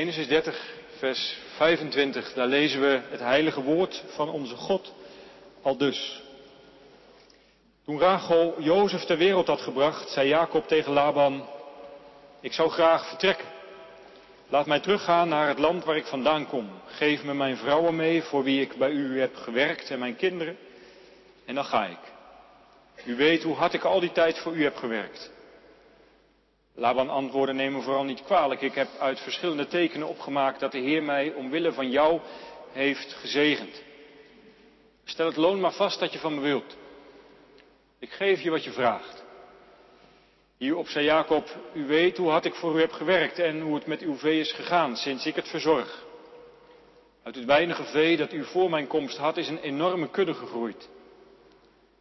Genesis 30, vers 25, daar lezen we het heilige woord van onze God al dus. Toen Rachel Jozef ter wereld had gebracht, zei Jacob tegen Laban, ik zou graag vertrekken. Laat mij teruggaan naar het land waar ik vandaan kom. Geef me mijn vrouwen mee voor wie ik bij u heb gewerkt en mijn kinderen. En dan ga ik. U weet hoe hard ik al die tijd voor u heb gewerkt. Laban antwoordde, neem me vooral niet kwalijk. Ik heb uit verschillende tekenen opgemaakt dat de Heer mij omwille van jou heeft gezegend. Stel het loon maar vast dat je van me wilt. Ik geef je wat je vraagt. Hierop zei Jacob, u weet hoe hard ik voor u heb gewerkt en hoe het met uw vee is gegaan sinds ik het verzorg. Uit het weinige vee dat u voor mijn komst had is een enorme kudde gegroeid.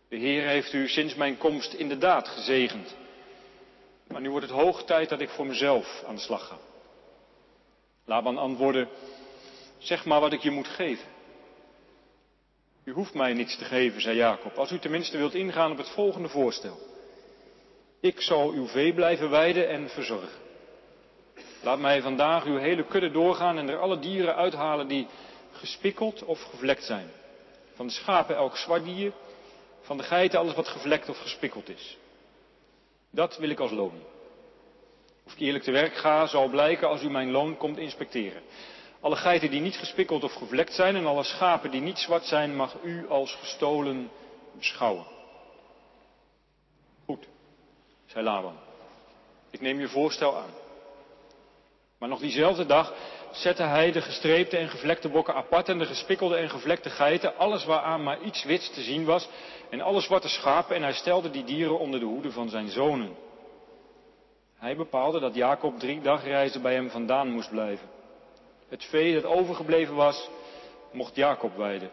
De Heer heeft u sinds mijn komst inderdaad gezegend. Maar nu wordt het hoog tijd dat ik voor mezelf aan de slag ga. Laban antwoordde, zeg maar wat ik je moet geven. U hoeft mij niets te geven, zei Jacob, als u tenminste wilt ingaan op het volgende voorstel. Ik zal uw vee blijven weiden en verzorgen. Laat mij vandaag uw hele kudde doorgaan en er alle dieren uithalen die gespikkeld of gevlekt zijn. Van de schapen elk zwart dier, van de geiten alles wat gevlekt of gespikkeld is. Dat wil ik als loon. Of ik eerlijk te werk ga, zal blijken als u mijn loon komt inspecteren. Alle geiten die niet gespikkeld of gevlekt zijn en alle schapen die niet zwart zijn, mag u als gestolen beschouwen. Goed, zei Laban. Ik neem je voorstel aan. Maar nog diezelfde dag zette hij de gestreepte en gevlekte bokken apart en de gespikkelde en gevlekte geiten, alles waaraan maar iets wits te zien was, en alle zwarte schapen, en hij stelde die dieren onder de hoede van zijn zonen. Hij bepaalde dat Jacob drie dagreizen bij hem vandaan moest blijven. Het vee dat overgebleven was, mocht Jacob weiden.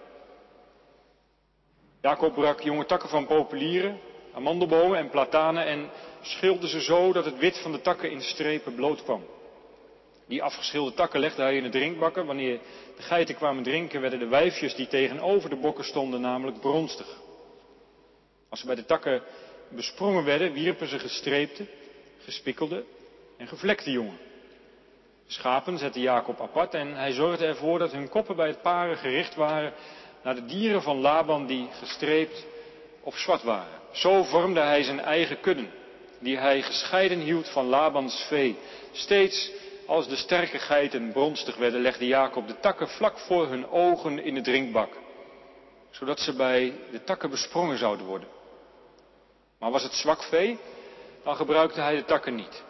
Jacob brak jonge takken van populieren, amandelbomen en platanen en schilde ze zo dat het wit van de takken in strepen bloot kwam. Die afgeschilde takken legde hij in de drinkbakken. Wanneer de geiten kwamen drinken, werden de wijfjes die tegenover de bokken stonden namelijk bronstig. Als ze bij de takken besprongen werden, wierpen ze gestreepte, gespikkelde en gevlekte jongen. Schapen zette Jacob apart en hij zorgde ervoor dat hun koppen bij het paren gericht waren naar de dieren van Laban die gestreept of zwart waren. Zo vormde hij zijn eigen kudden, die hij gescheiden hield van Labans vee. Steeds als de sterke geiten bronstig werden, legde Jacob de takken vlak voor hun ogen in de drinkbak, zodat ze bij de takken besprongen zouden worden. Maar was het zwak vee, dan gebruikte hij de takken niet.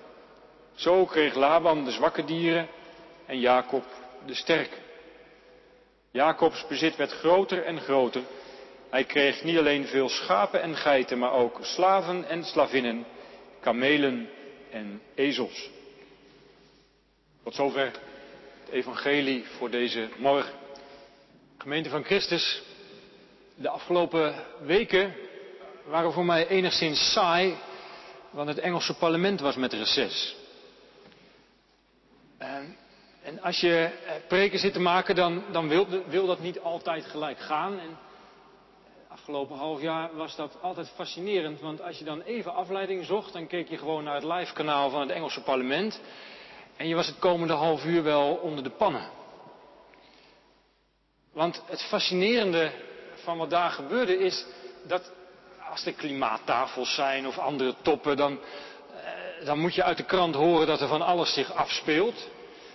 Zo kreeg Laban de zwakke dieren en Jacob de sterke. Jacobs bezit werd groter en groter. Hij kreeg niet alleen veel schapen en geiten, maar ook slaven en slavinnen, kamelen en ezels. Tot zover het evangelie voor deze morgen. Gemeente van Christus, de afgelopen weken waren voor mij enigszins saai, want het Engelse parlement was met reces. En, en als je eh, preken zit te maken, dan, dan wil, wil, dat niet altijd gelijk gaan. En afgelopen half jaar was dat altijd fascinerend, want als je dan even afleiding zocht, dan keek je gewoon naar het live kanaal van het Engelse parlement. En je was het komende half uur wel onder de pannen. Want het fascinerende van wat daar gebeurde is dat als er klimaattafels zijn of andere toppen, dan, eh, dan moet je uit de krant horen dat er van alles zich afspeelt.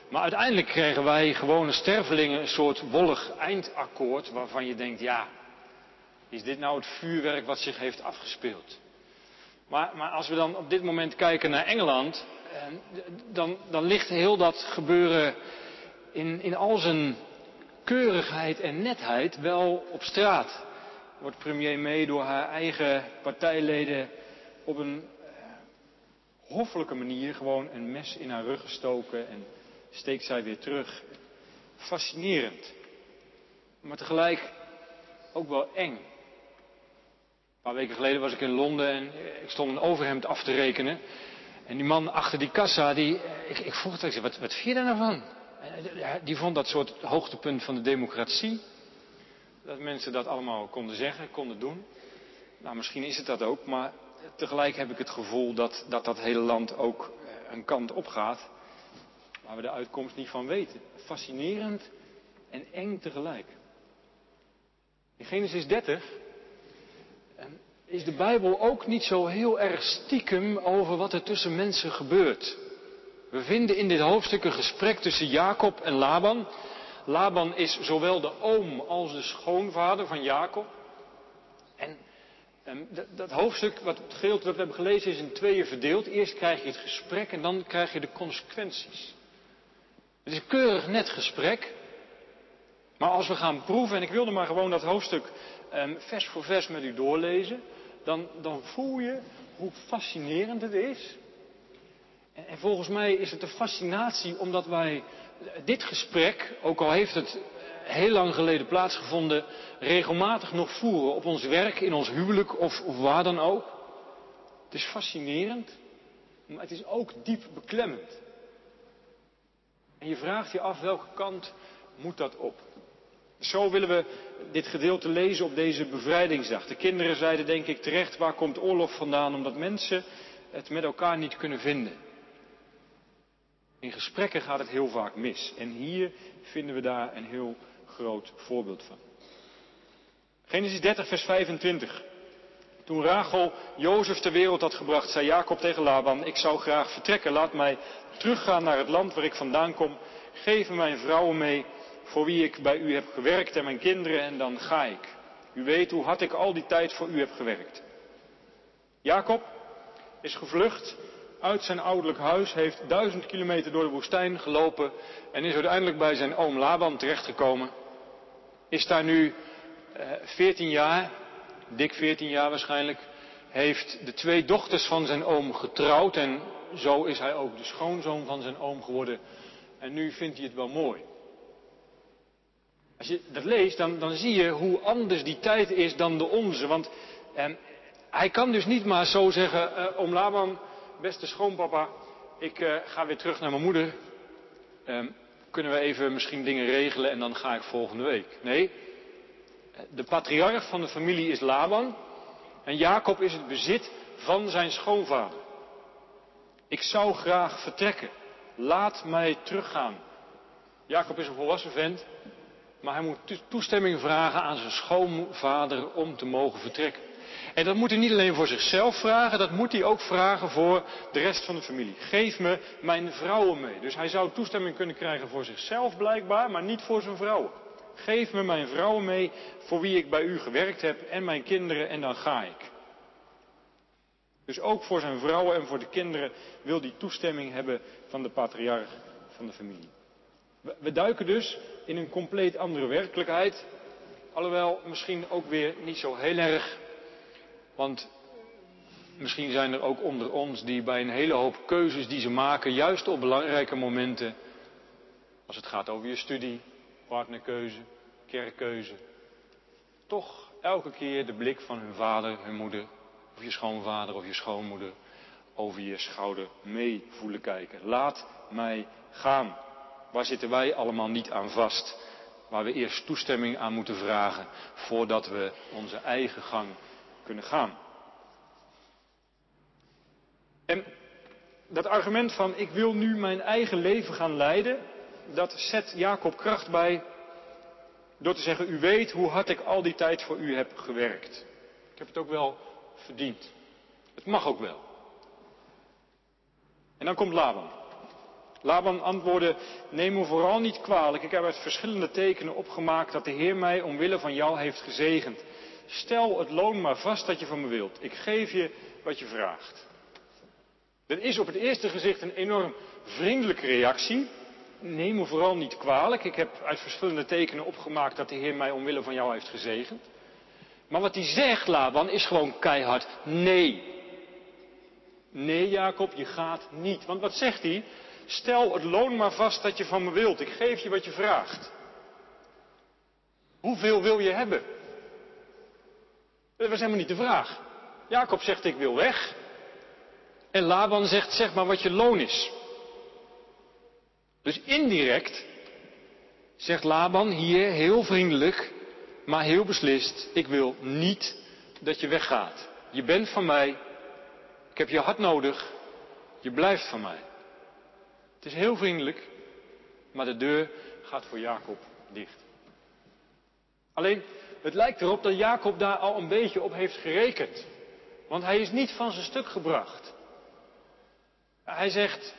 Maar uiteindelijk kregen wij gewone stervelingen een soort wollig eindakkoord waarvan je denkt, ja, is dit nou het vuurwerk wat zich heeft afgespeeld? Maar, maar als we dan op dit moment kijken naar Engeland, dan, dan ligt heel dat gebeuren in, in al zijn keurigheid en netheid wel op straat. Wordt premier May door haar eigen partijleden op een eh, hoffelijke manier gewoon een mes in haar rug gestoken en steekt zij weer terug. Fascinerend. Maar tegelijk ook wel eng. Een paar weken geleden was ik in Londen en ik stond een overhemd af te rekenen. En die man achter die kassa, die, eh, ik, ik vroeg het, wat, wat vind je daar nou van? Eh, die vond dat soort hoogtepunt van de democratie. Dat mensen dat allemaal konden zeggen, konden doen. Nou, misschien is het dat ook, maar tegelijk heb ik het gevoel dat dat, dat hele land ook eh, een kant op gaat. waar we de uitkomst niet van weten. Fascinerend en eng tegelijk. In Genesis 30 ehm, is de Bijbel ook niet zo heel erg stiekem over wat er tussen mensen gebeurt. We vinden in dit hoofdstuk een gesprek tussen Jacob en Laban. Laban is zowel de oom als de schoonvader van Jacob. En ehm, dat hoofdstuk, wat het gedeelte dat we hebben gelezen, is in tweeën verdeeld. Eerst krijg je het gesprek en dan krijg je de consequenties. Het is een keurig net gesprek. Maar als we gaan proeven, en ik wilde maar gewoon dat hoofdstuk um, vers voor vers met u doorlezen, dan, dan voel je hoe fascinerend het is. En, en volgens mij is het een fascinatie omdat wij dit gesprek, ook al heeft het heel lang geleden plaatsgevonden, regelmatig nog voeren op ons werk, in ons huwelijk of, of waar dan ook. Het is fascinerend, maar het is ook diep beklemmend. En je vraagt je af welke kant moet dat op? Zo willen we dit gedeelte lezen op deze bevrijdingsdag. De kinderen zeiden denk ik terecht, waar komt oorlog vandaan? Omdat mensen het met elkaar niet kunnen vinden. In gesprekken gaat het heel vaak mis. En hier vinden we daar een heel groot voorbeeld van. Genesis 30, vers 25. Toen Rachel Jozef ter wereld had gebracht, zei Jacob tegen Laban, ik zou graag vertrekken, laat mij teruggaan naar het land waar ik vandaan kom, geef mijn vrouwen mee, voor wie ik bij u heb gewerkt en mijn kinderen, en dan ga ik. U weet hoe hard ik al die tijd voor u heb gewerkt. Jacob is gevlucht uit zijn ouderlijk huis, heeft duizend kilometer door de woestijn gelopen en is uiteindelijk bij zijn oom Laban terechtgekomen. Is daar nu eh, veertien jaar, dik veertien jaar waarschijnlijk, heeft de twee dochters van zijn oom getrouwd en zo is hij ook de schoonzoon van zijn oom geworden. En nu vindt hij het wel mooi. Als je dat leest, dan, dan zie je hoe anders die tijd is dan de onze. Want eh, hij kan dus niet maar zo zeggen, eh, Laban, beste schoonpapa, ik eh, ga weer terug naar mijn moeder. Eh, kunnen we even misschien dingen regelen en dan ga ik volgende week. Nee, de patriarch van de familie is Laban en Jacob is het bezit van zijn schoonvader. Ik zou graag vertrekken. Laat mij teruggaan. Jacob is een volwassen vent, maar hij moet toestemming vragen aan zijn schoonvader om te mogen vertrekken. En dat moet hij niet alleen voor zichzelf vragen, dat moet hij ook vragen voor de rest van de familie. Geef me mijn vrouwen mee. Dus hij zou toestemming kunnen krijgen voor zichzelf blijkbaar, maar niet voor zijn vrouwen. Geef me mijn vrouwen mee voor wie ik bij u gewerkt heb en mijn kinderen en dan ga ik. Dus ook voor zijn vrouwen en voor de kinderen wil hij toestemming hebben van de patriarch van de familie. We duiken dus in een compleet andere werkelijkheid. Alhoewel misschien ook weer niet zo heel erg. Want misschien zijn er ook onder ons die bij een hele hoop keuzes die ze maken, juist op belangrijke momenten, als het gaat over je studie, partnerkeuze, kerkkeuze, toch elke keer de blik van hun vader, hun moeder, of je schoonvader of je schoonmoeder over je schouder mee voelen kijken. Laat mij gaan. Waar zitten wij allemaal niet aan vast? Waar we eerst toestemming aan moeten vragen voordat we onze eigen gang kunnen gaan. En dat argument van ik wil nu mijn eigen leven gaan leiden, dat zet Jacob kracht bij door te zeggen, u weet hoe hard ik al die tijd voor u heb gewerkt. Ik heb het ook wel verdiend. Het mag ook wel. En dan komt Laban. Laban antwoordde, neem me vooral niet kwalijk. Ik heb uit verschillende tekenen opgemaakt dat de Heer mij omwille van jou heeft gezegend. Stel het loon maar vast dat je van me wilt. Ik geef je wat je vraagt. Dat is op het eerste gezicht een enorm vriendelijke reactie. Neem me vooral niet kwalijk. Ik heb uit verschillende tekenen opgemaakt dat de Heer mij omwille van jou heeft gezegend. Maar wat hij zegt, Laban, is gewoon keihard nee. Nee, Jacob, je gaat niet. Want wat zegt hij? Stel het loon maar vast dat je van me wilt. Ik geef je wat je vraagt. Hoeveel wil je hebben? Dat was helemaal niet de vraag. Jacob zegt ik wil weg. En Laban zegt zeg maar wat je loon is. Dus indirect zegt Laban hier heel vriendelijk, maar heel beslist, ik wil niet dat je weggaat. Je bent van mij, ik heb je hart nodig, je blijft van mij. Het is heel vriendelijk, Maar de deur gaat voor Jacob dicht. Alleen, het lijkt erop dat Jacob daar al een beetje op heeft gerekend. Want hij is niet van zijn stuk gebracht. Hij zegt,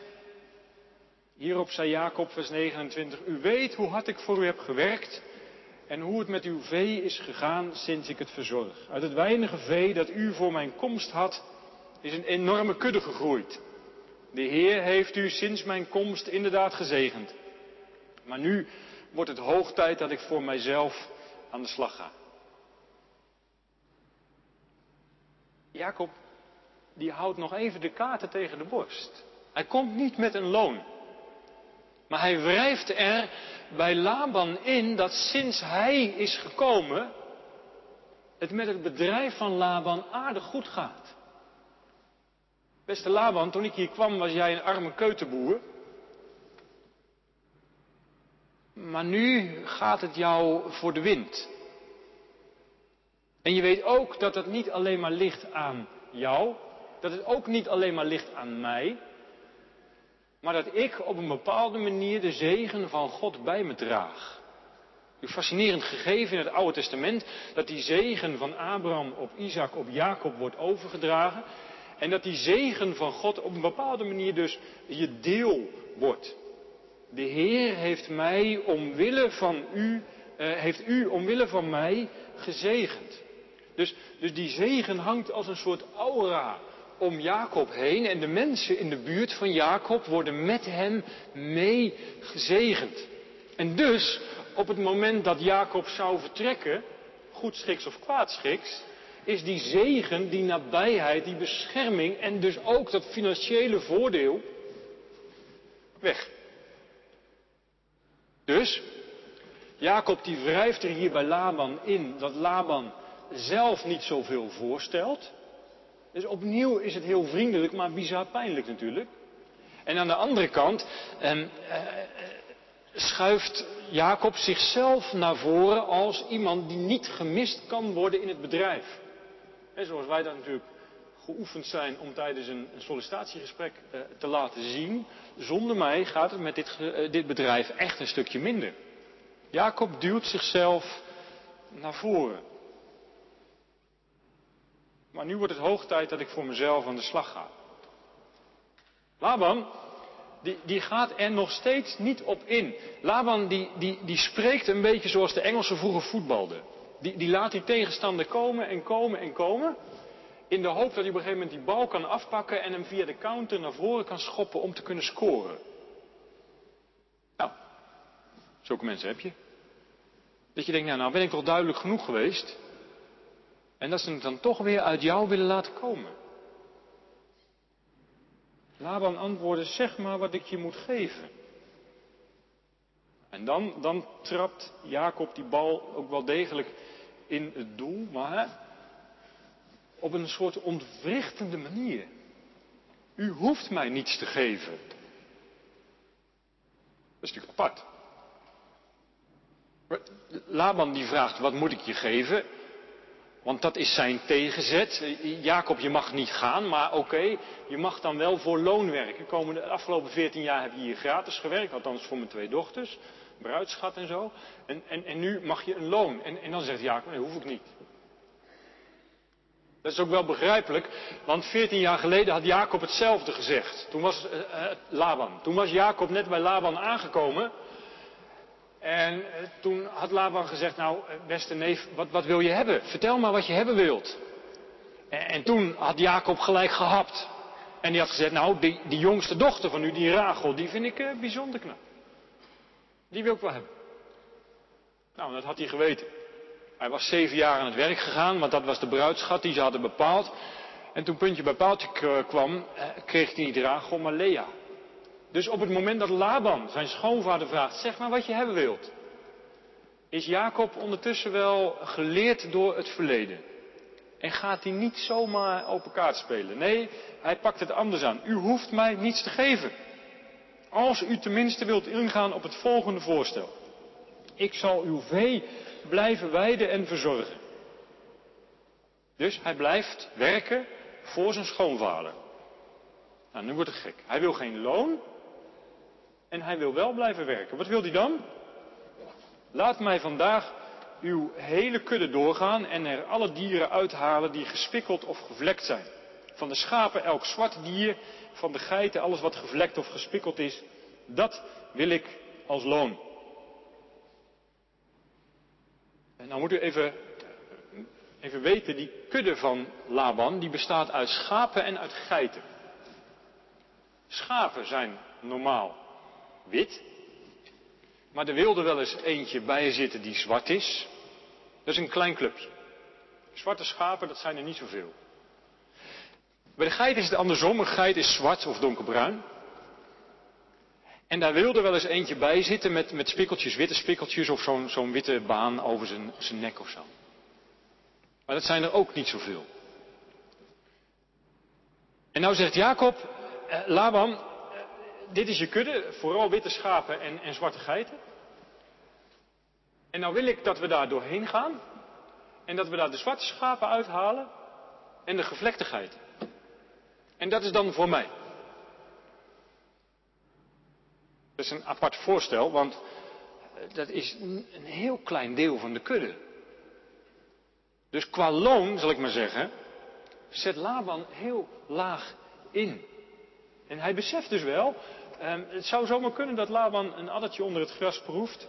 hierop zei Jacob, vers 29, u weet hoe hard ik voor u heb gewerkt en hoe het met uw vee is gegaan sinds ik het verzorg. Uit het weinige vee dat u voor mijn komst had, is een enorme kudde gegroeid. De Heer heeft u sinds mijn komst inderdaad gezegend. Maar nu wordt het hoog tijd dat ik voor mijzelf aan de slag ga. Jacob, die houdt nog even de kaarten tegen de borst. Hij komt niet met een loon. Maar hij wrijft er bij Laban in dat sinds hij is gekomen, het met het bedrijf van Laban aardig goed gaat. Beste Laban, toen ik hier kwam was jij een arme keutenboer. Maar nu gaat het jou voor de wind. En je weet ook dat het niet alleen maar ligt aan jou, dat het ook niet alleen maar ligt aan mij, maar dat ik op een bepaalde manier de zegen van God bij me draag. Een fascinerend gegeven in het Oude Testament, dat die zegen van Abraham op Isaac, op Jacob wordt overgedragen. En dat die zegen van God op een bepaalde manier dus je deel wordt. De Heer heeft mij omwille van u, uh, heeft u omwille van mij gezegend. Dus, dus die zegen hangt als een soort aura om Jacob heen en de mensen in de buurt van Jacob worden met hem mee gezegend. En dus, op het moment dat Jacob zou vertrekken, goedschiks of kwaadschiks, is die zegen, die nabijheid, die bescherming en dus ook dat financiële voordeel weg. Dus, Jacob die wrijft er hier bij Laban in dat Laban zelf niet zoveel voorstelt. Dus opnieuw is het heel vriendelijk, maar bizar pijnlijk natuurlijk. En aan de andere kant eh, schuift Jacob zichzelf naar voren als iemand die niet gemist kan worden in het bedrijf. En zoals wij dat natuurlijk geoefend zijn om tijdens een, sollicitatiegesprek eh, te laten zien. Zonder mij gaat het met dit, eh, dit bedrijf echt een stukje minder. Jacob duwt zichzelf naar voren. Maar nu wordt het hoog tijd dat ik voor mezelf aan de slag ga. Laban, die, die gaat er nog steeds niet op in. Laban, die, die, die spreekt een beetje zoals de Engelsen vroeger voetbalden. Die, die laat die tegenstander komen en komen en komen. In de hoop dat hij op een gegeven moment die bal kan afpakken en hem via de counter naar voren kan schoppen om te kunnen scoren. Nou, zulke mensen heb je. Dat je denkt, nou, nou ben ik toch duidelijk genoeg geweest. En dat ze het dan toch weer uit jou willen laten komen. Laban antwoordde, zeg maar wat ik je moet geven. En dan, dan trapt Jacob die bal ook wel degelijk in het doel, maar op een soort ontwrichtende manier. U hoeft mij niets te geven. Dat is natuurlijk apart. Laban die vraagt, wat moet ik je geven? Want dat is zijn tegenzet. Jacob, je mag niet gaan, maar oké, je mag dan wel voor loon werken. De afgelopen veertien jaar heb je hier gratis gewerkt, althans voor mijn twee dochters, bruidschat en zo. En, en, en nu mag je een loon. En, en dan zegt Jacob, nee, hoef ik niet. Dat is ook wel begrijpelijk, want veertien jaar geleden had Jacob hetzelfde gezegd. Toen was uh, Laban. Toen was Jacob net bij Laban aangekomen. En eh, toen had Laban gezegd, nou eh, beste neef, wat, wat wil je hebben? Vertel maar wat je hebben wilt. En, en, toen had Jacob gelijk gehapt. En die had gezegd, nou die, die jongste dochter van u, die Rachel, die vind ik bijzonder knap. Die wil ik wel hebben. Nou, dat had hij geweten. Hij was zeven jaar aan het werk gegaan, want dat was de bruidschat die ze hadden bepaald. En toen puntje bij paaltje kwam, kreeg hij niet Rachel, maar Lea. Dus op het moment dat Laban zijn schoonvader vraagt, zeg maar wat je hebben wilt, is Jacob ondertussen wel geleerd door het verleden. En gaat hij niet zomaar open kaart spelen. Nee, hij pakt het anders aan. U hoeft mij niets te geven. Als u tenminste wilt ingaan op het volgende voorstel. Ik zal uw vee blijven weiden en verzorgen. Dus hij blijft werken voor zijn schoonvader. Nou, nu wordt het gek. Hij wil geen loon, En hij wil wel blijven werken. Wat wil hij dan? Laat mij vandaag uw hele kudde doorgaan en er alle dieren uithalen die gespikkeld of gevlekt zijn. Van de schapen elk zwart dier, van de geiten alles wat gevlekt of gespikkeld is. Dat wil ik als loon. En nou moet u even, even weten, die kudde van Laban, die bestaat uit schapen en uit geiten. Schapen zijn normaal wit. Maar er wilde wel eens eentje bij zitten die zwart is. Dat is een klein clubje. Zwarte schapen, dat zijn er niet zoveel. Bij de geit is het andersom. Een geit is zwart of donkerbruin. En daar wilde wel eens eentje bij zitten met, met spikkeltjes, witte spikkeltjes of zo'n zo'n witte baan over zijn, zijn nek of zo. Maar dat zijn er ook niet zoveel. En nou zegt Jacob, eh, Laban, eh, dit is je kudde, vooral witte schapen en, en zwarte geiten. En nou wil ik dat we daar doorheen gaan. En dat we daar de zwarte schapen uithalen en de gevlekte geiten. En dat is dan voor mij. Dat is een apart voorstel, want dat is een heel klein deel van de kudde. Dus qua loon, zal ik maar zeggen, zet Laban heel laag in. En hij beseft dus wel, eh, het zou zomaar kunnen dat Laban een addertje onder het gras proeft.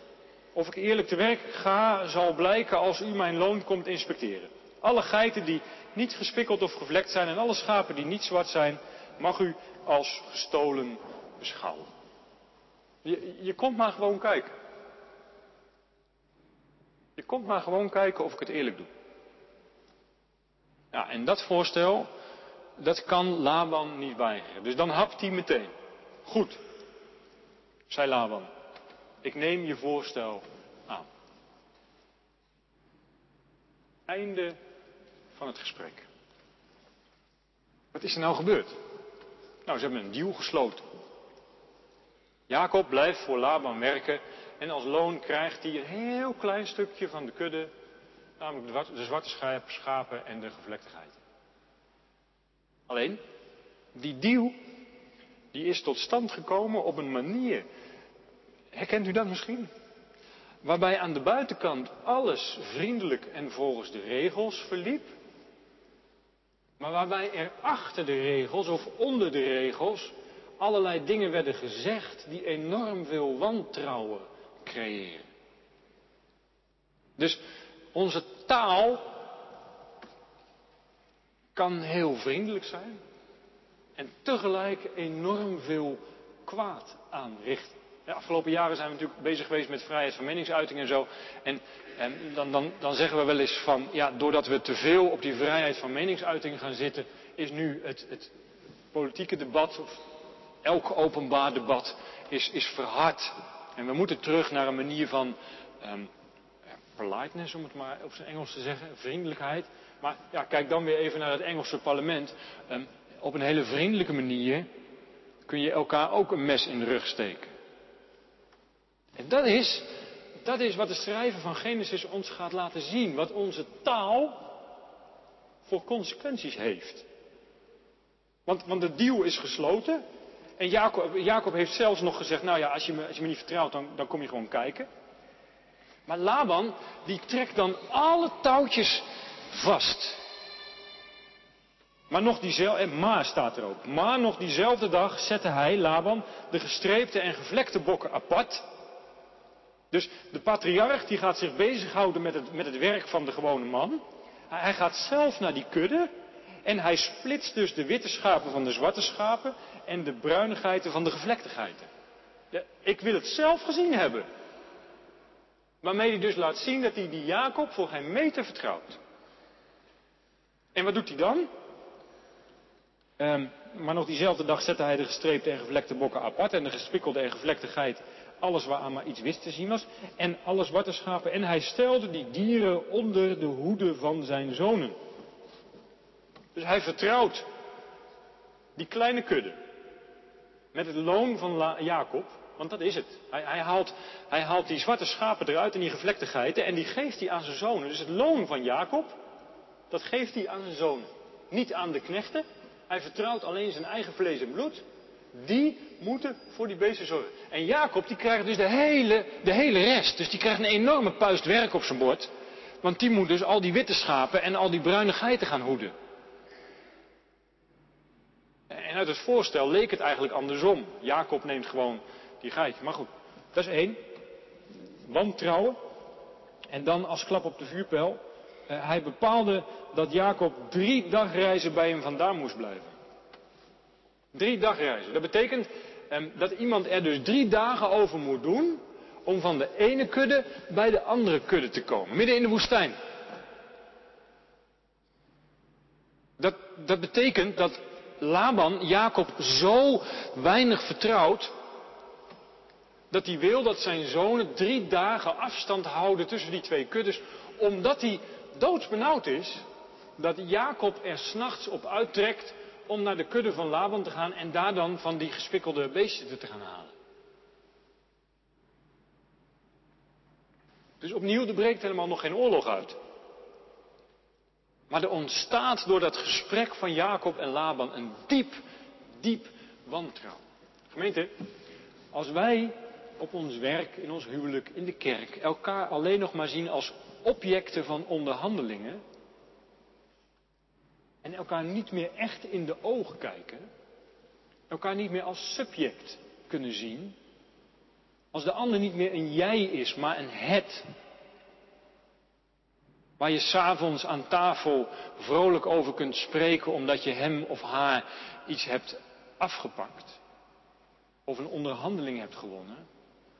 Of ik eerlijk te werk ga, zal blijken als u mijn loon komt inspecteren. Alle geiten die niet gespikkeld of gevlekt zijn en alle schapen die niet zwart zijn, mag u als gestolen beschouwen. Je, je komt maar gewoon kijken. Je komt maar gewoon kijken of ik het eerlijk doe. Ja, en dat voorstel, dat kan Laban niet weigeren. Dus dan hapt hij meteen. Goed, zei Laban. Ik neem je voorstel aan. Einde van het gesprek. Wat is er nou gebeurd? Nou, ze hebben een deal gesloten. Jacob blijft voor Laban werken en als loon krijgt hij een heel klein stukje van de kudde, namelijk de zwarte schapen en de gevlektigheid. Alleen, die deal, die is tot stand gekomen op een manier Herkent u dat misschien? Waarbij aan de buitenkant alles vriendelijk en volgens de regels verliep. Maar waarbij er achter de regels of onder de regels allerlei dingen werden gezegd die enorm veel wantrouwen creëren. Dus onze taal kan heel vriendelijk zijn en tegelijk enorm veel kwaad aanrichten. De afgelopen jaren zijn we natuurlijk bezig geweest met vrijheid van meningsuiting en zo. En, en dan, dan, dan, zeggen we wel eens van, ja, doordat we te veel op die vrijheid van meningsuiting gaan zitten, is nu het, het politieke debat, of elk openbaar debat, is, is verhard. En we moeten terug naar een manier van um, politeness, om het maar op zijn Engels te zeggen, vriendelijkheid. Maar ja, kijk dan weer even naar het Engelse parlement. Um, op een hele vriendelijke manier kun je elkaar ook een mes in de rug steken. En dat is, dat is wat de schrijver van Genesis ons gaat laten zien. Wat onze taal voor consequenties heeft. Want, want de deal is gesloten. En Jacob, Jacob, heeft zelfs nog gezegd, nou ja, als je me, als je me niet vertrouwt, dan, dan kom je gewoon kijken. Maar Laban, die trekt dan alle touwtjes vast. Maar nog diezelfde, maar staat er ook. Maar nog diezelfde dag zette hij, Laban, de gestreepte en gevlekte bokken apart. Dus de patriarch die gaat zich bezighouden met het, met het werk van de gewone man. Hij gaat zelf naar die kudde en hij splitst dus de witte schapen van de zwarte schapen en de bruine geiten van de gevlekte geiten. ik wil het zelf gezien hebben. Waarmee hij dus laat zien dat hij die Jacob voor geen meter vertrouwt. En wat doet hij dan? Um, maar nog diezelfde dag zette hij de gestreepte en gevlekte bokken apart en de gespikkelde en gevlekte geit alles waaraan maar iets wist te zien was, en alle zwarte schapen. En hij stelde die dieren onder de hoede van zijn zonen. Dus hij vertrouwt die kleine kudde met het loon van Jacob, want dat is het. Hij, hij, haalt, hij haalt die zwarte schapen eruit en die gevlekte geiten en die geeft hij aan zijn zonen. Dus het loon van Jacob, dat geeft hij aan zijn zonen. Niet aan de knechten. Hij vertrouwt alleen zijn eigen vlees en bloed. Die moeten voor die beesten zorgen. En Jacob die krijgt dus de hele, de hele rest. Dus die krijgt een enorme puist werk op zijn bord. Want die moet dus al die witte schapen en al die bruine geiten gaan hoeden. En uit het voorstel leek het eigenlijk andersom. Jacob neemt gewoon die geitje. Maar goed, dat is één. Wantrouwen. En dan als klap op de vuurpijl. Eh, hij bepaalde dat Jacob drie dagreizen bij hem vandaan moest blijven. Drie dagreizen. Dat betekent eh, dat iemand er dus drie dagen over moet doen om van de ene kudde bij de andere kudde te komen. Midden in de woestijn. Dat, dat betekent dat Laban Jacob zo weinig vertrouwt dat hij wil dat zijn zonen drie dagen afstand houden tussen die twee kuddes, omdat hij doodsbenauwd is dat Jacob er s'nachts op uittrekt om naar de kudde van Laban te gaan en daar dan van die gespikkelde beesten te gaan halen. Dus opnieuw, er breekt helemaal nog geen oorlog uit. Maar er ontstaat door dat gesprek van Jacob en Laban een diep, diep wantrouwen. Gemeente, als wij op ons werk, in ons huwelijk, in de kerk, elkaar alleen nog maar zien als objecten van onderhandelingen, en elkaar niet meer echt in de ogen kijken, elkaar niet meer als subject kunnen zien, als de ander niet meer een jij is, maar een het, Waar je s'avonds aan tafel vrolijk over kunt spreken omdat je hem of haar iets hebt afgepakt. Of een onderhandeling hebt gewonnen.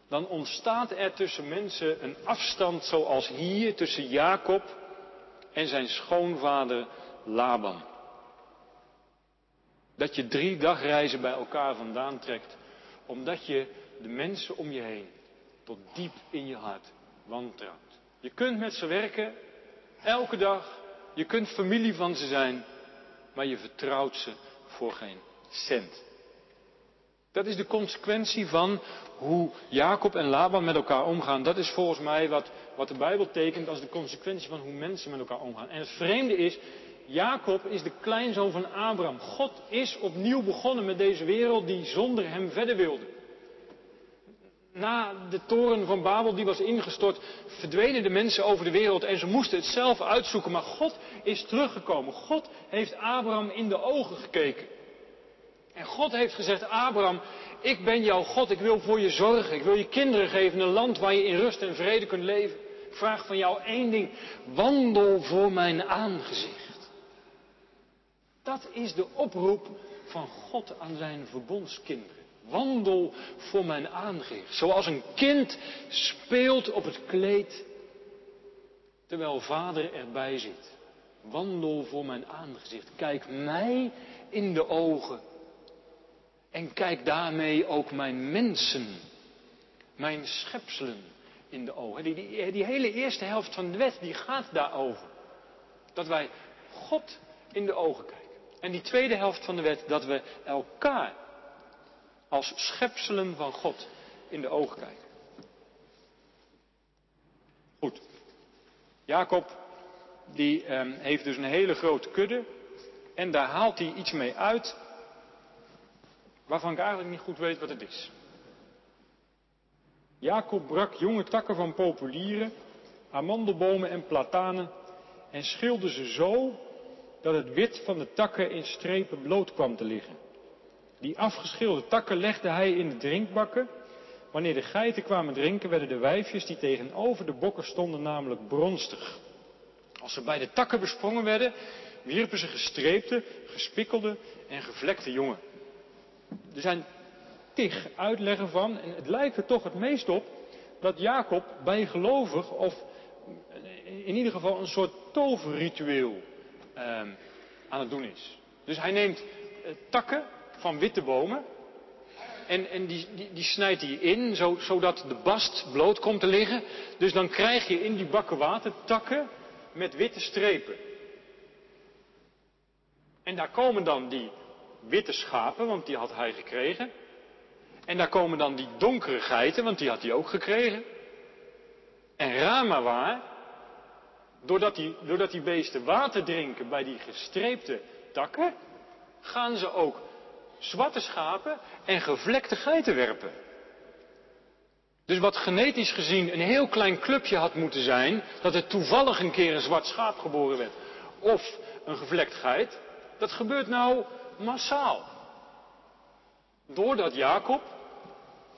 Dan ontstaat er tussen mensen een afstand zoals hier tussen Jacob en zijn schoonvader Laban. Dat je drie dagreizen bij elkaar vandaan trekt, omdat je de mensen om je heen tot diep in je hart wantrouwt. Je kunt met ze werken Elke dag. Je kunt familie van ze zijn, maar je vertrouwt ze voor geen cent. Dat is de consequentie van hoe Jacob en Laban met elkaar omgaan. Dat is volgens mij wat, wat de Bijbel tekent als de consequentie van hoe mensen met elkaar omgaan. En het vreemde is, Jacob is de kleinzoon van Abraham. God is opnieuw begonnen met deze wereld die zonder hem verder wilde na de toren van Babel die was ingestort, verdwenen de mensen over de wereld en ze moesten het zelf uitzoeken. Maar God is teruggekomen. God heeft Abraham in de ogen gekeken. En God heeft gezegd, Abraham, ik ben jouw God, ik wil voor je zorgen. Ik wil je kinderen geven, een land waar je in rust en vrede kunt leven. Ik vraag van jou één ding, wandel voor mijn aangezicht. Dat is de oproep van God aan zijn verbondskinderen. Wandel voor mijn aangezicht. Zoals een kind speelt op het kleed terwijl vader erbij zit. Wandel voor mijn aangezicht. Kijk mij in de ogen. En kijk daarmee ook mijn mensen, mijn schepselen in de ogen. Die, die, hele eerste helft van de wet die gaat daarover. Dat wij God in de ogen kijken. En die tweede helft van de wet dat we elkaar als schepselen van God in de ogen kijken. Goed. Jacob, die eh, heeft dus een hele grote kudde. En daar haalt hij iets mee uit. Waarvan ik eigenlijk niet goed weet wat het is. Jacob brak jonge takken van populieren, amandelbomen en platanen. En schilde ze zo dat het wit van de takken in strepen bloot kwam te liggen. Die afgeschilde takken legde hij in de drinkbakken. Wanneer de geiten kwamen drinken, werden de wijfjes die tegenover de bokken stonden namelijk bronstig. Als ze bij de takken besprongen werden, wierpen ze gestreepte, gespikkelde en gevlekte jongen. Er zijn tig uitleggen van, en het lijkt er toch het meest op, dat Jacob bijgelovig of in ieder geval een soort toverritueel eh, aan het doen is. Dus hij neemt eh, takken van witte bomen. En, en die, die, die, snijdt hij in, zo, zodat de bast bloot komt te liggen. Dus dan krijg je in die bakken water takken met witte strepen. En daar komen dan die witte schapen, want die had hij gekregen. En daar komen dan die donkere geiten, want die had hij ook gekregen. En raar maar waar, doordat die, doordat die beesten water drinken bij die gestreepte takken, gaan ze ook zwarte schapen en gevlekte geiten werpen. Dus wat genetisch gezien een heel klein clubje had moeten zijn, dat er toevallig een keer een zwart schaap geboren werd, of een gevlekt geit, dat gebeurt nou massaal. Doordat Jacob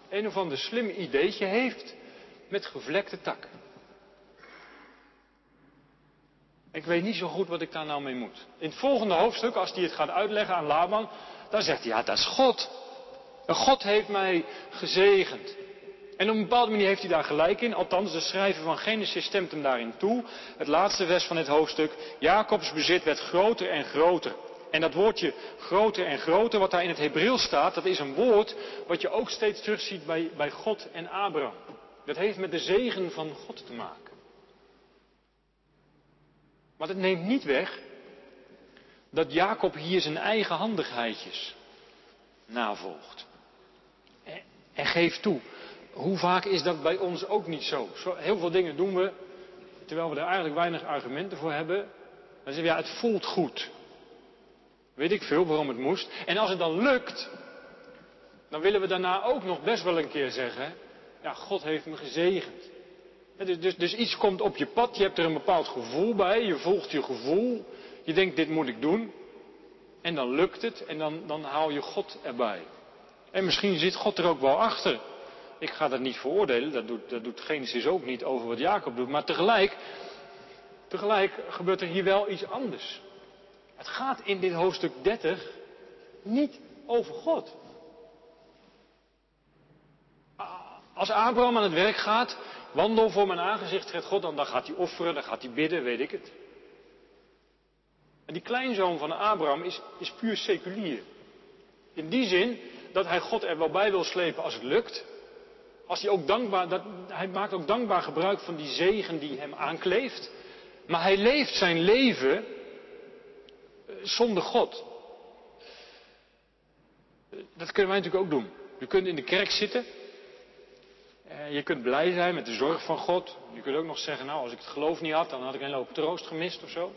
een of ander slim ideetje heeft met gevlekte takken. Ik weet niet zo goed wat ik daar nou mee moet. In het volgende hoofdstuk, als hij het gaat uitleggen aan Laban, dan zegt hij, ja, dat is God. En God heeft mij gezegend. En op een bepaalde manier heeft hij daar gelijk in. Althans, de schrijver van Genesis stemt hem daarin toe. Het laatste vers van dit hoofdstuk. Jacobs bezit werd groter en groter. En dat woordje groter en groter, wat daar in het Hebreeuws staat, dat is een woord wat je ook steeds terugziet bij, bij God en Abraham. Dat heeft met de zegen van God te maken. Maar het neemt niet weg dat Jacob hier zijn eigen handigheidjes navolgt. En geeft toe, hoe vaak is dat bij ons ook niet zo? Heel veel dingen doen we, terwijl we er eigenlijk weinig argumenten voor hebben. Dan zeggen we, ja, het voelt goed. Weet ik veel waarom het moest. En als het dan lukt, dan willen we daarna ook nog best wel een keer zeggen, ja, God heeft me gezegend. Dus, dus, dus iets komt op je pad, je hebt er een bepaald gevoel bij, je volgt je gevoel, je denkt dit moet ik doen. En dan lukt het en dan, dan haal je God erbij. En misschien zit God er ook wel achter. Ik ga dat niet veroordelen, dat doet, dat doet Genesis ook niet over wat Jacob doet. Maar tegelijk, tegelijk gebeurt er hier wel iets anders. Het gaat in dit hoofdstuk 30 niet over God. Als Abraham aan het werk gaat, wandel voor mijn aangezicht, zegt God, dan, dan gaat hij offeren, dan gaat hij bidden, weet ik het. En die kleinzoon van Abraham is, is puur seculier. In die zin dat hij God er wel bij wil slepen als het lukt. Als hij, ook dankbaar, dat, hij maakt ook dankbaar gebruik van die zegen die hem aankleeft. Maar hij leeft zijn leven eh, zonder God. Dat kunnen wij natuurlijk ook doen. Je kunt in de kerk zitten. Eh, je kunt blij zijn met de zorg van God. Je kunt ook nog zeggen, nou als ik het geloof niet had, dan had ik een hoop troost gemist of zo.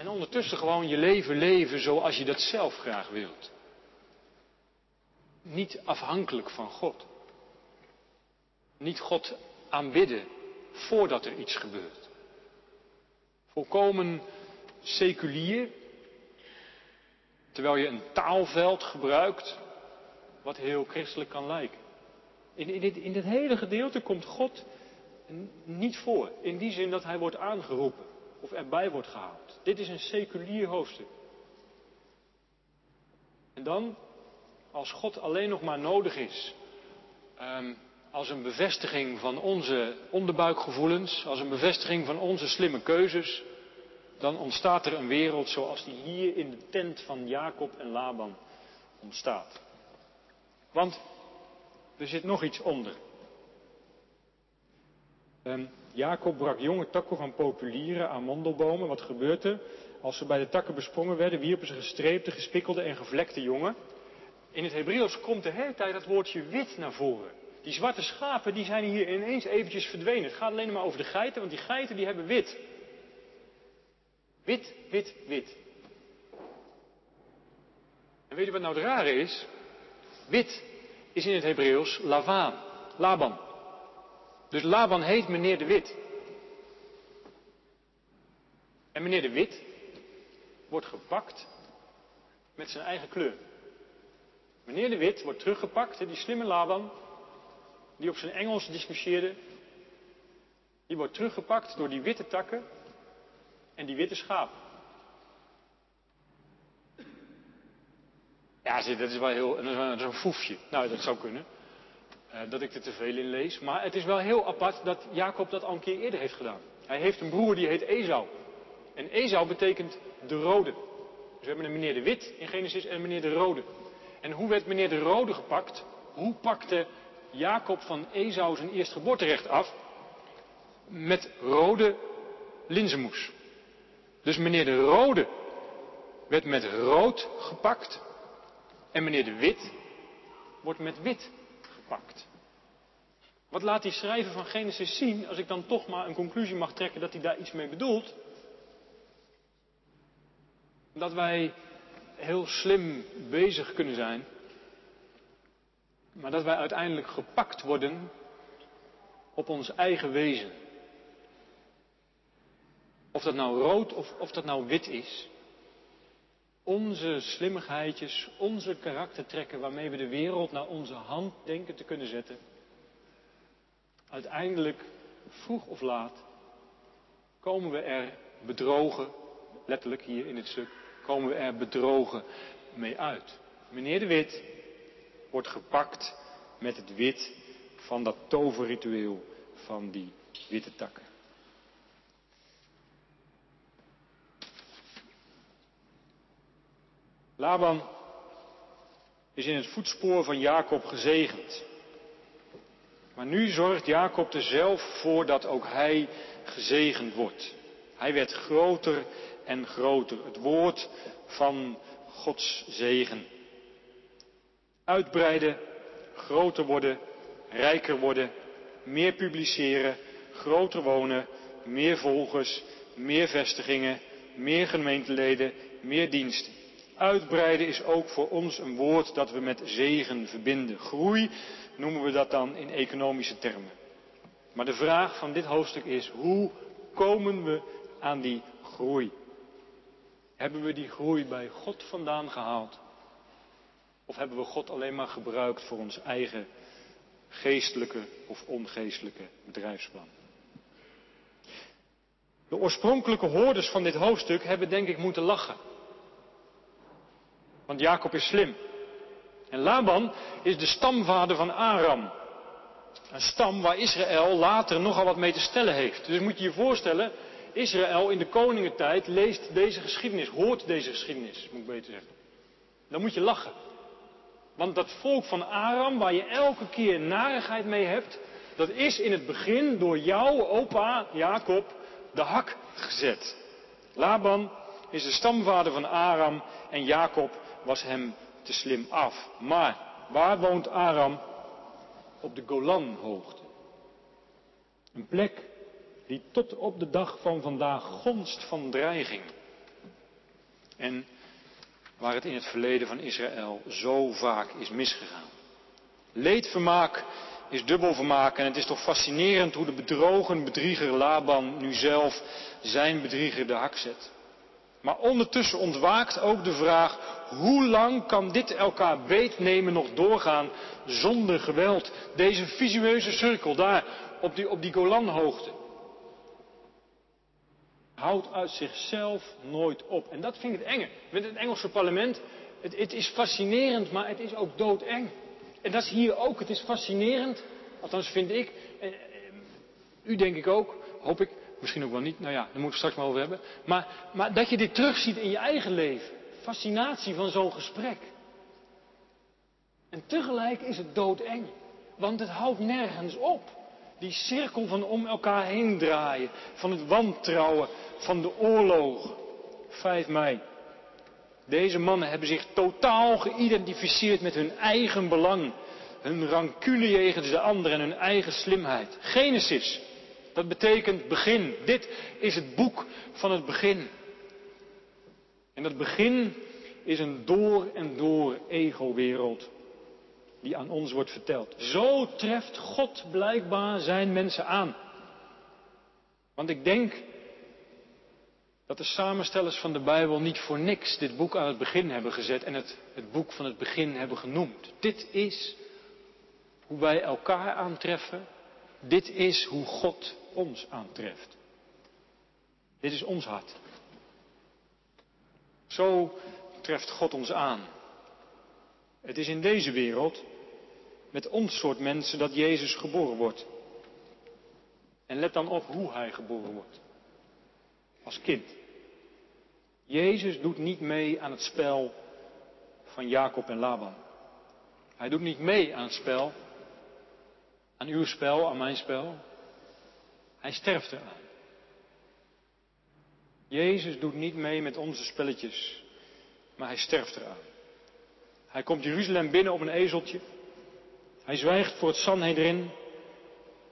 En ondertussen gewoon je leven leven zoals je dat zelf graag wilt. Niet afhankelijk van God. Niet God aanbidden voordat er iets gebeurt. Volkomen seculier, terwijl je een taalveld gebruikt wat heel christelijk kan lijken. In, in, dit, in dit hele gedeelte komt God niet voor, in die zin dat hij wordt aangeroepen of erbij wordt gehaald. Dit is een seculier hoofdstuk. En dan, als God alleen nog maar nodig is, um, als een bevestiging van onze onderbuikgevoelens, als een bevestiging van onze slimme keuzes, dan ontstaat er een wereld zoals die hier in de tent van Jacob en Laban ontstaat. Want er zit nog iets onder. Um, Jacob brak jonge takken van populieren aan mondelbomen. Wat gebeurt er? Als ze bij de takken besprongen werden, wierpen ze gestreepte, gespikkelde en gevlekte jongen. In het Hebreeuws komt de hele tijd dat woordje wit naar voren. Die zwarte schapen die zijn hier ineens eventjes verdwenen. Het gaat alleen maar over de geiten, want die geiten die hebben wit. Wit, wit, wit. En weet je wat nou het rare is? Wit is in het Hebreeuws Lavaan, Laban. Dus Laban heet meneer de Wit. En meneer de Wit wordt gepakt met zijn eigen kleur. Meneer de Wit wordt teruggepakt, die slimme Laban, die op zijn Engels discussieerde, die wordt teruggepakt door die witte takken en die witte schapen. Ja, dat is wel heel, dat is een foefje. Nou, dat zou kunnen. Uh, dat ik er te veel in lees. Maar het is wel heel apart dat Jacob dat al een keer eerder heeft gedaan. Hij heeft een broer die heet Esau. En Esau betekent de rode. Dus we hebben een meneer de Wit in Genesis en een meneer de Rode. En hoe werd meneer de Rode gepakt? Hoe pakte Jacob van Esau zijn eerstgeboorterecht af? Met rode linzenmoes. Dus meneer de Rode werd met rood gepakt. En meneer de Wit wordt met wit gepakt. Wat laat die schrijver van Genesis zien, als ik dan toch maar een conclusie mag trekken dat hij daar iets mee bedoelt? Dat wij heel slim bezig kunnen zijn, maar dat wij uiteindelijk gepakt worden op ons eigen wezen. Of dat nou rood of of dat nou wit is. Onze slimmigheidjes, onze karaktertrekken waarmee we de wereld naar onze hand denken te kunnen zetten. Uiteindelijk, vroeg of laat, komen we er bedrogen, letterlijk hier in het stuk, komen we er bedrogen mee uit. Meneer de Wit wordt gepakt met het wit van dat toverritueel van die witte takken. Laban is in het voetspoor van Jacob gezegend. Maar nu zorgt Jacob er zelf voor dat ook hij gezegend wordt. Hij werd groter en groter. Het woord van Gods zegen. Uitbreiden, groter worden, rijker worden, meer publiceren, groter wonen, meer volgers, meer vestigingen, meer gemeenteleden, meer diensten. Uitbreiden is ook voor ons een woord dat we met zegen verbinden. Groei noemen we dat dan in economische termen. Maar de vraag van dit hoofdstuk is, hoe komen we aan die groei? Hebben we die groei bij God vandaan gehaald? Of hebben we God alleen maar gebruikt voor ons eigen geestelijke of ongeestelijke bedrijfsplan? De oorspronkelijke hoorders van dit hoofdstuk hebben denk ik moeten lachen. Want Jacob is slim. En Laban is de stamvader van Aram. Een stam waar Israël later nogal wat mee te stellen heeft. Dus moet je je voorstellen, Israël in de koningentijd leest deze geschiedenis, hoort deze geschiedenis, moet ik beter zeggen. Dan moet je lachen. Want dat volk van Aram, waar je elke keer narigheid mee hebt, dat is in het begin door jouw opa Jacob de hak gezet. Laban is de stamvader van Aram en Jacob was hem te slim af. Maar waar woont Aram? Op de Golanhoogte. Een plek die tot op de dag van vandaag gonst van dreiging. En waar het in het verleden van Israël zo vaak is misgegaan. Leedvermaak is dubbel vermaak en het is toch fascinerend hoe de bedrogen bedrieger Laban nu zelf zijn bedrieger de hak zet. Maar ondertussen ontwaakt ook de vraag, hoe lang kan dit elkaar beetnemen nog doorgaan zonder geweld? Deze visueuze cirkel daar op die, op die Golanhoogte. Houdt uit zichzelf nooit op. En dat vind ik het enge. Met het Engelse parlement, het, het is fascinerend, maar het is ook doodeng. En dat is hier ook. Het is fascinerend, althans vind ik, en, u denk ik ook, hoop ik, Misschien ook wel niet. Nou ja, daar moet ik straks maar over hebben. Maar, maar dat je dit terugziet in je eigen leven. Fascinatie van zo'n gesprek. En tegelijk is het doodeng. Want het houdt nergens op. Die cirkel van om elkaar heen draaien. Van het wantrouwen. Van de oorlog. 5 mei. Deze mannen hebben zich totaal geïdentificeerd met hun eigen belang. Hun rancune jegens de ander en hun eigen slimheid. Genesis dat betekent begin. Dit is het boek van het begin. En dat begin is een door en door ego-wereld die aan ons wordt verteld. Zo treft God blijkbaar zijn mensen aan. Want ik denk dat de samenstellers van de Bijbel niet voor niks dit boek aan het begin hebben gezet en het, het boek van het begin hebben genoemd. Dit is hoe wij elkaar aantreffen. Dit is hoe God ons aantreft. Dit is ons hart. Zo treft God ons aan. Het is in deze wereld, met ons soort mensen, dat Jezus geboren wordt. En let dan op hoe hij geboren wordt. Als kind. Jezus doet niet mee aan het spel van Jacob en Laban. Hij doet niet mee aan het spel, aan uw spel, aan mijn spel. Hij sterft eraan. Jezus doet niet mee met onze spelletjes, maar hij sterft eraan. Hij komt Jeruzalem binnen op een ezeltje. Hij zwijgt voor het Sanhedrin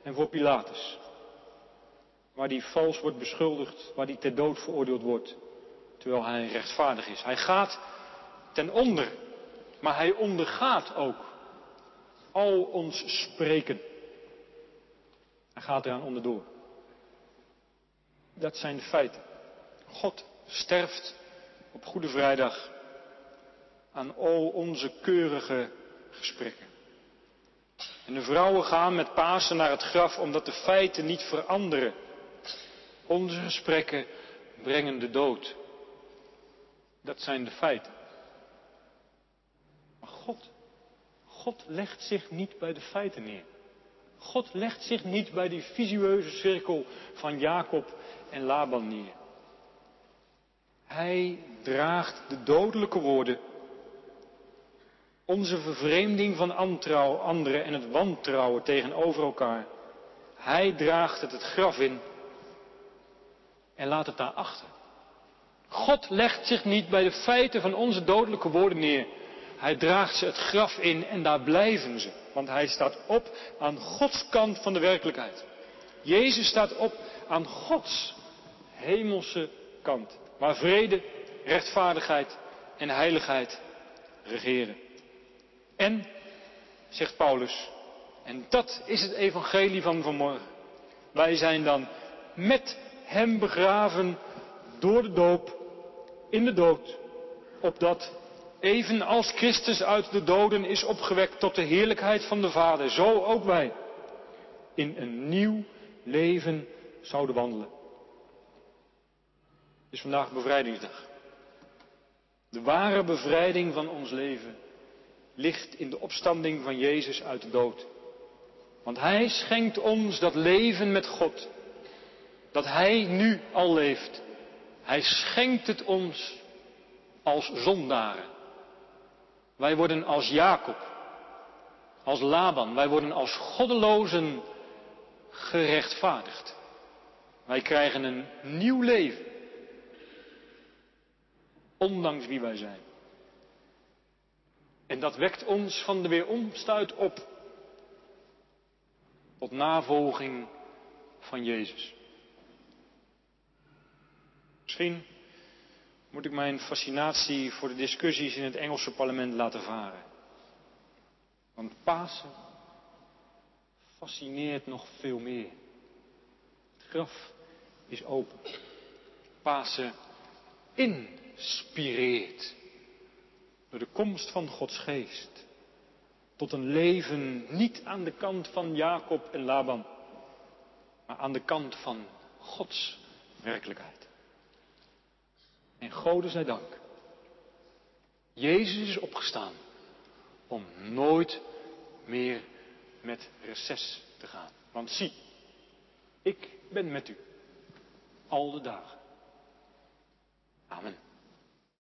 en voor Pilatus. Waar hij vals wordt beschuldigd, waar hij ter dood veroordeeld wordt, terwijl hij rechtvaardig is. Hij gaat ten onder. Maar hij ondergaat ook al ons spreken. Hij gaat eraan onderdoor. Dat zijn de feiten. God sterft op Goede Vrijdag aan al onze keurige gesprekken. En de vrouwen gaan met Pasen naar het graf omdat de feiten niet veranderen. Onze gesprekken brengen de dood. Dat zijn de feiten. Maar God, God legt zich niet bij de feiten neer. God legt zich niet bij die visueuze cirkel van Jacob en Laban neer. Hij draagt de dodelijke woorden, onze vervreemding van anderen en het wantrouwen tegenover elkaar. Hij draagt het het graf in en laat het daar achter. God legt zich niet bij de feiten van onze dodelijke woorden neer. Hij draagt ze het graf in en daar blijven ze. Want hij staat op aan Gods kant van de werkelijkheid. Jezus staat op aan Gods hemelse kant. Waar vrede, rechtvaardigheid en heiligheid regeren. En, zegt Paulus, en dat is het evangelie van vanmorgen. Wij zijn dan met hem begraven door de doop in de dood, opdat evenals Christus uit de doden is opgewekt tot de heerlijkheid van de Vader, zo ook wij in een nieuw leven zouden wandelen. Het is vandaag bevrijdingsdag. De ware bevrijding van ons leven ligt in de opstanding van Jezus uit de dood. Want Hij schenkt ons dat leven met God, dat Hij nu al leeft. Hij schenkt het ons als zondaren. Wij worden als Jacob, als Laban, wij worden als goddelozen gerechtvaardigd. Wij krijgen een nieuw leven, ondanks wie wij zijn. En dat wekt ons van de weeromstuit op tot navolging van Jezus. Misschien moet ik mijn fascinatie voor de discussies in het Engelse parlement laten varen. Want Pasen fascineert nog veel meer. Het graf is open. Pasen inspireert door de komst van Gods geest tot een leven niet aan de kant van Jacob en Laban, maar aan de kant van Gods werkelijkheid. En Gode zij dank. Jezus is opgestaan om nooit meer met reces te gaan. Want zie, ik ben met u al de dagen. Amen.